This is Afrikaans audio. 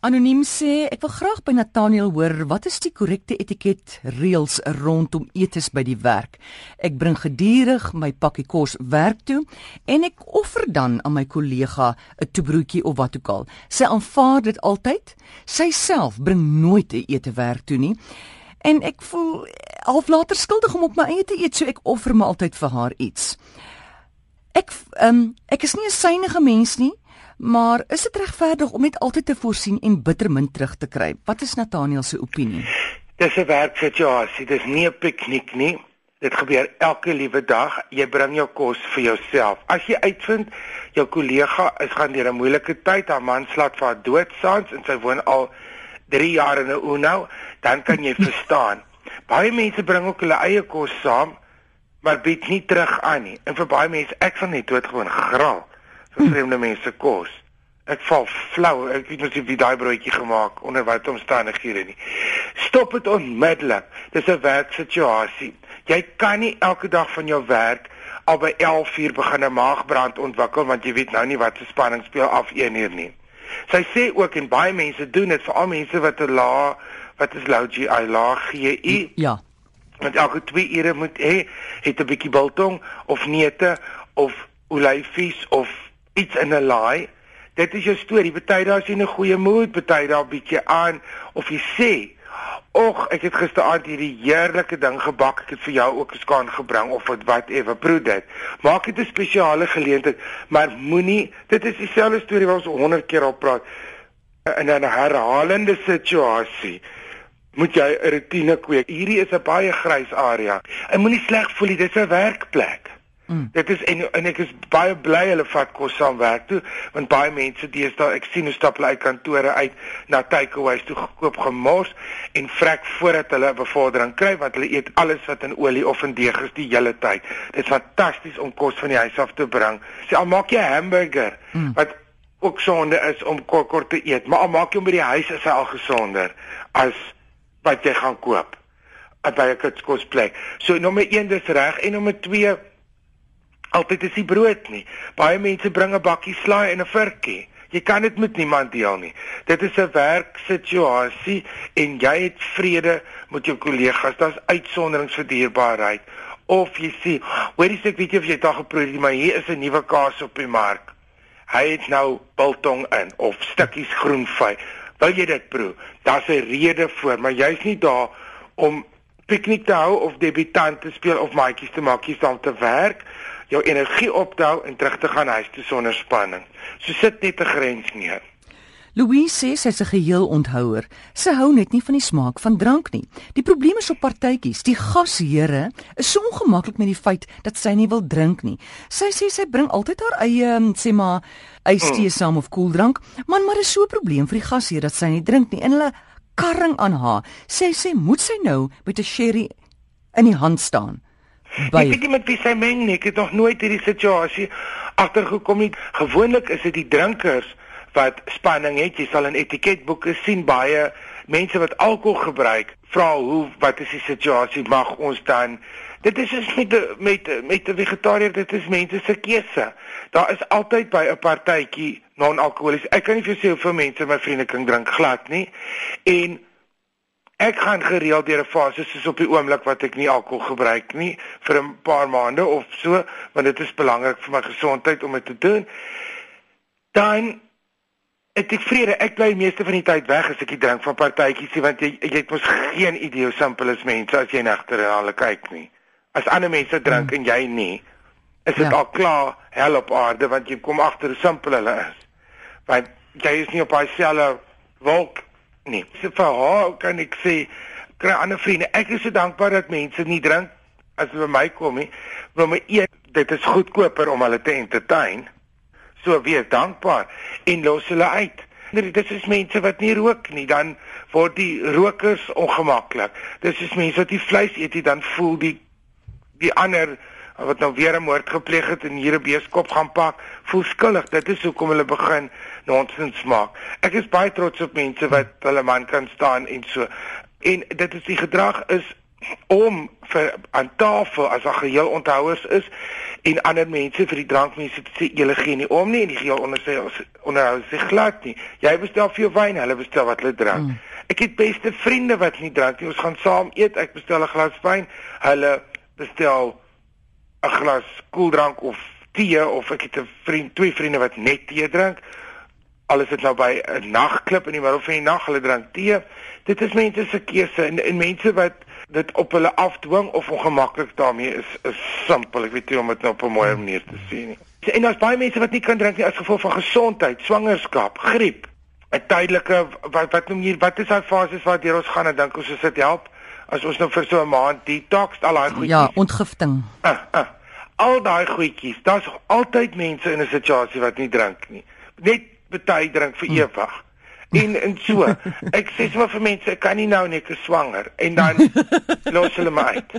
Anoniem sê ek wil graag by Nathaniel hoor wat is die korrekte etiket reëls rondom etes by die werk. Ek bring gedurig my pakkie kos werk toe en ek offer dan aan my kollega 'n toebroodjie of wat ook al. Sy aanvaar dit altyd. Sy self bring nooit 'n ete werk toe nie. En ek voel half later skuldig om op my eie te eet, so ek offer my altyd vir haar iets. Ek ehm um, ek is nie 'n synige mens nie. Maar is dit regverdig om net altyd te voorsien en bittermin terug te kry? Wat is Nathaniel se opinie? Dis 'n werksituasie, dis nie 'n piknik nie. Dit gebeur elke liewe dag. Jy bring jou kos vir jouself. As jy uitvind jou kollega is gaan deur 'n moeilike tyd, haar man slaat vir haar doodsaans en sy woon al 3 jaar in 'n Uno, dan kan jy verstaan. Baie mense bring ook hulle eie kos saam, maar bied nie terug aan nie. En vir baie mense, ek van net doodgewoon graal vir vreemde mense kos. Ek val flou. Ek weet mos nie wie daai broodjie gemaak onder watter omstandighede nie. Stop dit onmiddellik. Dis 'n werksituasie. Jy kan nie elke dag van jou werk al by 11:00 begin 'n maagbrand ontwikkel want jy weet nou nie wat se spanning speel af 1:00 nie. Sy sê ook en baie mense doen dit, veral mense wat 'n lae wat is low GI, lae GI. Ja. Want elke 2 ure moet hê het 'n bietjie biltong of neute of olyfies of iets in 'n laai. Dit is jou storie. Party daar is jy in 'n goeie mood, party daar bietjie aan of jy sê, "Ag, ek het gisteraand hierdie heerlike ding gebak. Ek het vir jou ook 'n skaan gebring of wat whatever. Proe dit. Maak dit 'n spesiale geleentheid, maar moenie dit is dieselfde storie wat ons 100 keer al praat in 'n herhalende situasie moet jy 'n rotine kweek. Hierdie is 'n baie grys area. En moenie sleg voel dit is 'n werkplek. Mm. Dit is en en ek is baie bly hulle vat kos saam werk toe want baie mense deesdae ek sien hoe stap hulle uit kantore uit na takeaways toe gekoop gemors en vrek voordat hulle 'n bevordering kry want hulle eet alles wat in olie of in deeg is die hele tyd. Dit is fantasties om kos van die huis af te bring. Sê al maak jy 'n hamburger mm. wat ook sonde is om kort kort te eet, maar al maak jy hom by die huis is hy al gesonder as wat jy gaan koop by 'n kosplek. So nommer 1 dis reg en nommer 2 altyd is die brood nie. Baie mense bring 'n bakkie slaai en 'n virkie. Jy kan dit met niemand deel nie. Dit is 'n werksituasie en jy het vrede met jou kollegas. Daar's uitsonderings vir dierbaarheid. Of jy sê, "Hoor jy sê ek weet jy of jy dit al geproe het, maar hier is 'n nuwe kaas op die mark. Hy het nou biltong in of stukkies groenvy. Wil jy dit proe?" Daar's 'n rede voor, maar jy's nie daar om piknik te hou of debutant te speel of maatjies te maak, jy's daar te werk jou energie optel en terug te gaan huis toe sonder spanning. So sit net 'n grens neer. Louise sê sy is 'n geheel onthouer. Sy hou net nie van die smaak van drank nie. Die probleem is op partytjies. Die gasheere is so ongemaklik met die feit dat sy nie wil drink nie. Sy sê sy bring altyd haar eie sê maar ystee mm. saam of koeldrank, man, maar is so 'n probleem vir die gasheer dat sy nie drink nie. En hulle karring aan haar. Sê sy moet sy nou met 'n sherry in die hand staan. By... Ek weet nie met wie sy meng nie. Ek het nog nooit hierdie situasie agtergekom nie. Gewoonlik is dit die drinkers wat spanning het. Jy sal in etiketboeke sien baie mense wat alkohol gebruik vra hoe wat is die situasie mag ons dan dit is is met met met 'n vegetariër dit is mense se keuse daar is altyd by 'n partytjie non-alkoholies ek kan nie vir jou sê hoeveel mense my vriende kan drink glad nie en Ek gaan gereeld deur 'n fase soos op die oomblik wat ek nie alkohol gebruik nie vir 'n paar maande of so, want dit is belangrik vir my gesondheid om dit te doen. Dan ek ek vrede, ek bly meeste van die tyd weg as ek drink van partytjies, want jy jy het mos geen idee hoe simpel is mense as jy nagter na hulle kyk nie. As ander mense drink hmm. en jy nie, is dit ja. al klaar hel op aarde want jy kom agter hoe simpel hulle is. Want jy is nie op daai selfe wolk nie. So vir haar kan ek sê kry ander vriende. Ek is so dankbaar dat mense nie drink as hulle by my kom nie. Want my eet, dit is goedkoper om hulle te entertain. So wees dankbaar en los hulle uit. Dit is mense wat nie rook nie, dan word die rokers ongemaklik. Dis is mense wat nie vleis eet dan voel die die ander wat nou weer 'n moord gepleeg het en hier 'n beeskop gaan pak, voel skuldig. Dit is hoekom hulle begin nonsens maak. Ek is baie trots op mense wat hulle man kan staan en so. En dit is die gedrag is om vir aan tafel as daar geheel onthouers is en ander mense vir die drankmense te sê julle gee nie om nie en die geheel onder sê onderhou sig glad nie. Jy bestel vir jou wyn, hulle bestel wat hulle drink. Mm. Ek het beste vriende wat nie drink nie. Ons gaan saam eet, ek bestel 'n glas wyn, hulle bestel 'n glas koeldrank of tee of ek het 'n vriend, twee vriende wat net tee drink. Alles is nou by 'n nagklub in die middel van die nag, hulle drink tee. Dit is mense se keuse en, en mense wat dit op hulle afdwing of ongemaklik daarmee is is simpel. Ek weet nie om dit nou op 'n mooi manier te sê nie. En daar's baie mense wat nie kan drink nie as gevolg van gesondheid, swangerskap, griep, 'n tydelike wat wat noem jy wat is daai fases wat deur ons gaan en dink ons as dit help as ons nou vir so 'n maand detox al daai goedjies. Ja, ontgifting. Uh, uh, al daai goedjies. Daar's altyd mense in 'n situasie wat nie drink nie. Net baie drink vir ewig. En en so, ek sê sommer vir mense, ek kan nie nou net swanger en dan los hulle my uit.